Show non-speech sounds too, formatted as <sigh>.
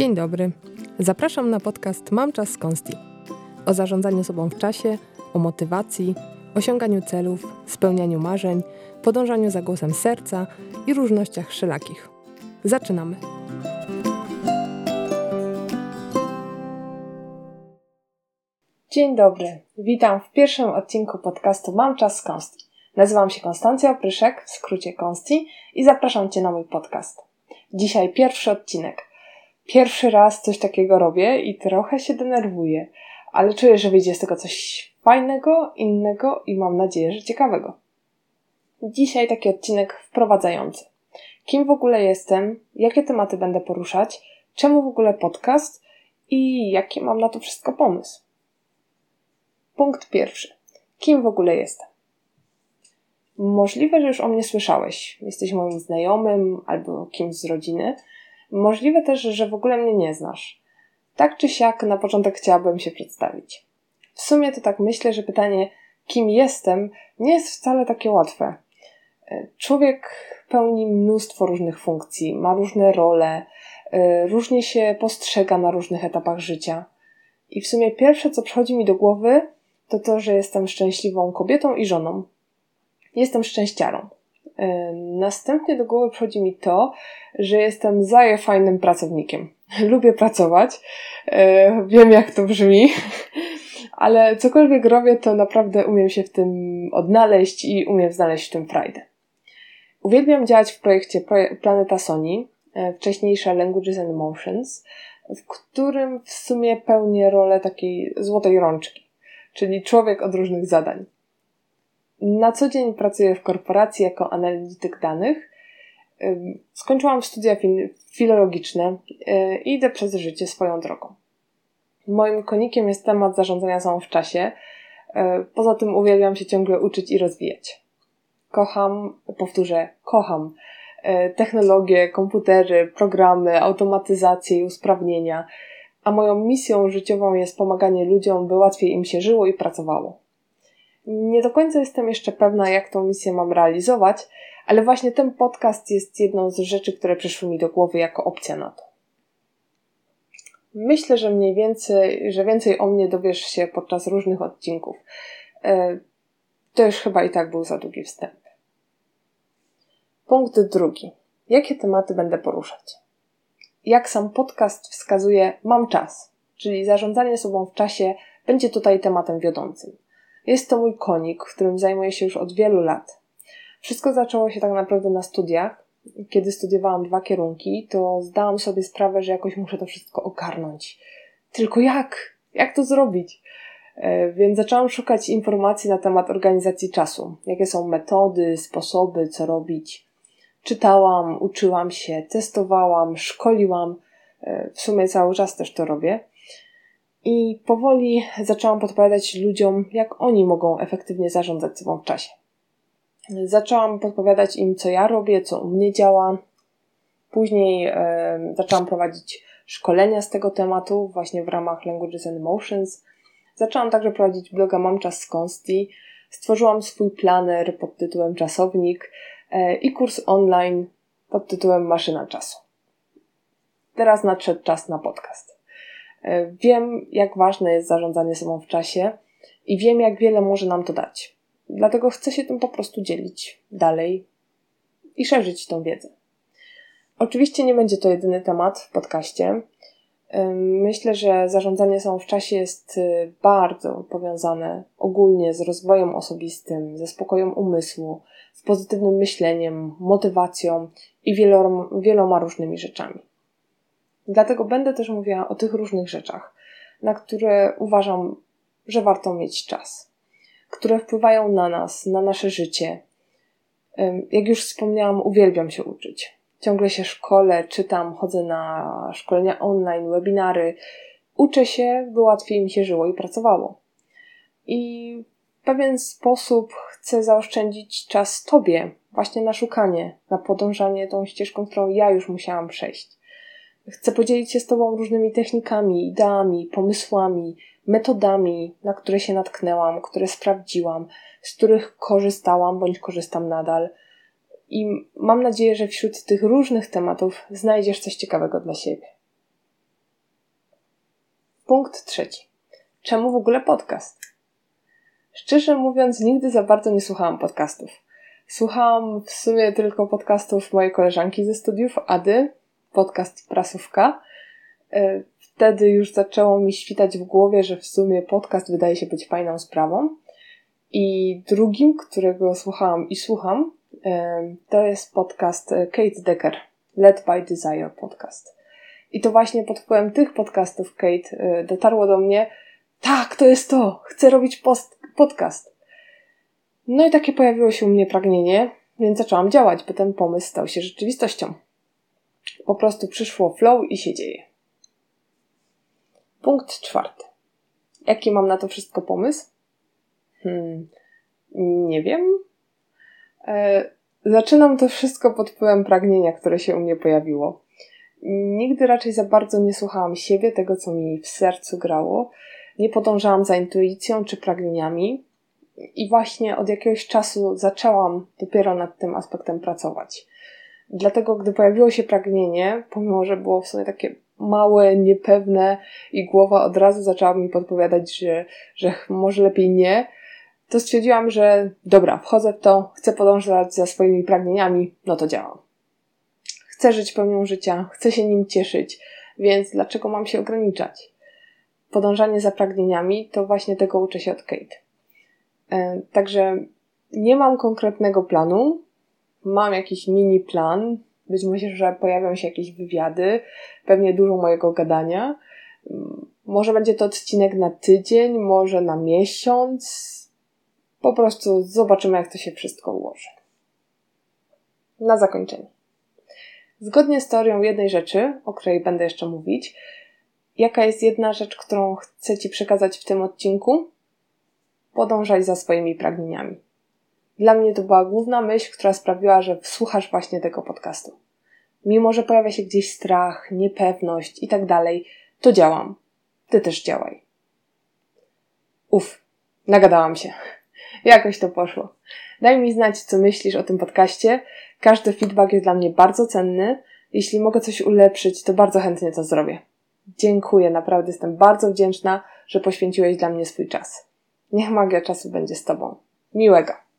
Dzień dobry. Zapraszam na podcast Mam czas z Konsti. O zarządzaniu sobą w czasie, o motywacji, osiąganiu celów, spełnianiu marzeń, podążaniu za głosem serca i różnościach wszelakich. Zaczynamy. Dzień dobry. Witam w pierwszym odcinku podcastu Mam czas z Konsti. Nazywam się Konstancja Pryszek, w skrócie Konsti i zapraszam Cię na mój podcast. Dzisiaj pierwszy odcinek – Pierwszy raz coś takiego robię i trochę się denerwuję, ale czuję, że wyjdzie z tego coś fajnego, innego i mam nadzieję, że ciekawego. Dzisiaj taki odcinek wprowadzający. Kim w ogóle jestem, jakie tematy będę poruszać, czemu w ogóle podcast i jaki mam na to wszystko pomysł. Punkt pierwszy. Kim w ogóle jestem? Możliwe, że już o mnie słyszałeś. Jesteś moim znajomym albo kimś z rodziny – Możliwe też, że w ogóle mnie nie znasz. Tak czy siak, na początek chciałabym się przedstawić. W sumie to tak myślę, że pytanie, kim jestem, nie jest wcale takie łatwe. E, człowiek pełni mnóstwo różnych funkcji, ma różne role, e, różnie się postrzega na różnych etapach życia. I w sumie pierwsze, co przychodzi mi do głowy, to to, że jestem szczęśliwą kobietą i żoną. Jestem szczęściarą. Następnie do głowy przychodzi mi to, że jestem zaje fajnym pracownikiem. <laughs> Lubię pracować, wiem jak to brzmi, <laughs> ale cokolwiek robię, to naprawdę umiem się w tym odnaleźć i umiem znaleźć w tym frajdę. Uwielbiam działać w projekcie Planeta Sony, e, wcześniejsza Languages and Emotions, w którym w sumie pełnię rolę takiej złotej rączki, czyli człowiek od różnych zadań. Na co dzień pracuję w korporacji jako analityk danych. Skończyłam studia filologiczne y, i idę przez życie swoją drogą. Moim konikiem jest temat zarządzania sobą w czasie. Y, poza tym uwielbiam się ciągle uczyć i rozwijać. Kocham, powtórzę, kocham y, technologie, komputery, programy, automatyzację i usprawnienia, a moją misją życiową jest pomaganie ludziom, by łatwiej im się żyło i pracowało. Nie do końca jestem jeszcze pewna, jak tą misję mam realizować, ale właśnie ten podcast jest jedną z rzeczy, które przyszły mi do głowy jako opcja na to. Myślę, że mniej więcej, że więcej o mnie dowiesz się podczas różnych odcinków. E, to już chyba i tak był za długi wstęp. Punkt drugi. Jakie tematy będę poruszać? Jak sam podcast wskazuje, mam czas, czyli zarządzanie sobą w czasie będzie tutaj tematem wiodącym. Jest to mój konik, którym zajmuję się już od wielu lat. Wszystko zaczęło się tak naprawdę na studiach. Kiedy studiowałam dwa kierunki, to zdałam sobie sprawę, że jakoś muszę to wszystko ogarnąć. Tylko jak? Jak to zrobić? E, więc zaczęłam szukać informacji na temat organizacji czasu. Jakie są metody, sposoby, co robić. Czytałam, uczyłam się, testowałam, szkoliłam. E, w sumie cały czas też to robię. I powoli zaczęłam podpowiadać ludziom, jak oni mogą efektywnie zarządzać sobą w czasie. Zaczęłam podpowiadać im, co ja robię, co u mnie działa. Później e, zaczęłam prowadzić szkolenia z tego tematu, właśnie w ramach Languages and Emotions. Zaczęłam także prowadzić bloga Mam Czas z Konsti. Stworzyłam swój planer pod tytułem Czasownik e, i kurs online pod tytułem Maszyna Czasu. Teraz nadszedł czas na podcast. E, wiem, jak ważne jest zarządzanie sobą w czasie i wiem, jak wiele może nam to dać. Dlatego chcę się tym po prostu dzielić dalej i szerzyć tą wiedzę. Oczywiście nie będzie to jedyny temat w podcaście. E, myślę, że zarządzanie sobą w czasie jest e, bardzo powiązane ogólnie z rozwojem osobistym, ze spokojem umysłu, z pozytywnym myśleniem, motywacją i wieloma, wieloma różnymi rzeczami. Dlatego będę też mówiła o tych różnych rzeczach, na które uważam, że warto mieć czas, które wpływają na nas, na nasze życie. Jak już wspomniałam, uwielbiam się uczyć. Ciągle się szkole, czytam, chodzę na szkolenia online, webinary. Uczę się, by łatwiej mi się żyło i pracowało. I w pewien sposób chcę zaoszczędzić czas Tobie, właśnie na szukanie, na podążanie tą ścieżką, którą ja już musiałam przejść. Chcę podzielić się z Tobą różnymi technikami, ideami, pomysłami, metodami, na które się natknęłam, które sprawdziłam, z których korzystałam bądź korzystam nadal. I mam nadzieję, że wśród tych różnych tematów znajdziesz coś ciekawego dla siebie. Punkt trzeci. Czemu w ogóle podcast? Szczerze mówiąc, nigdy za bardzo nie słuchałam podcastów. Słuchałam w sumie tylko podcastów mojej koleżanki ze studiów, Ady, podcast Prasówka. E, wtedy już zaczęło mi świtać w głowie, że w sumie podcast wydaje się być fajną sprawą. I drugim, którego słuchałam i słucham, e, to jest podcast Kate Decker, Led by Desire podcast. I to właśnie pod wpływem tych podcastów Kate e, dotarło do mnie, tak, to jest to, chcę robić post, podcast. No i takie pojawiło się u mnie pragnienie, więc zaczęłam działać, by ten pomysł stał się rzeczywistością. Po prostu przyszło flow i się dzieje. Punkt czwarty. Jaki mam na to wszystko pomysł? Hmm, nie wiem. E, zaczynam to wszystko pod wpływem pragnienia, które się u mnie pojawiło. Nigdy raczej za bardzo nie słuchałam siebie, tego co mi w sercu grało. Nie podążałam za intuicją czy pragnieniami. I właśnie od jakiegoś czasu zaczęłam dopiero nad tym aspektem pracować. Dlatego, gdy pojawiło się pragnienie, pomimo że było w sumie takie małe, niepewne i głowa od razu zaczęła mi podpowiadać, że, że może lepiej nie, to stwierdziłam, że dobra, wchodzę w to, chcę podążać za swoimi pragnieniami, no to działam. Chcę żyć pełnią życia, chcę się nim cieszyć, więc dlaczego mam się ograniczać? Podążanie za pragnieniami to właśnie tego uczę się od Kate. E, także nie mam konkretnego planu, mam jakiś mini plan, być może, że pojawią się jakieś wywiady, pewnie dużo mojego gadania. Może będzie to odcinek na tydzień, może na miesiąc. Po prostu zobaczymy, jak to się wszystko ułoży. Na zakończenie. Zgodnie z teorią jednej rzeczy, o której będę jeszcze mówić, jaka jest jedna rzecz, którą chcę Ci przekazać w tym odcinku? Podążaj za swoimi pragnieniami. Dla mnie to była główna myśl, która sprawiła, że wsłuchasz właśnie tego podcastu. Mimo, że pojawia się gdzieś strach, niepewność i tak dalej, to działam. Ty też działaj. Uf, nagadałam się. <laughs> Jakoś to poszło. Daj mi znać, co myślisz o tym podcaście. Każdy feedback jest dla mnie bardzo cenny. Jeśli mogę coś ulepszyć, to bardzo chętnie to zrobię. Dziękuję, naprawdę jestem bardzo wdzięczna, że poświęciłeś dla mnie swój czas. Niech magia czasu będzie z Tobą. Miłego.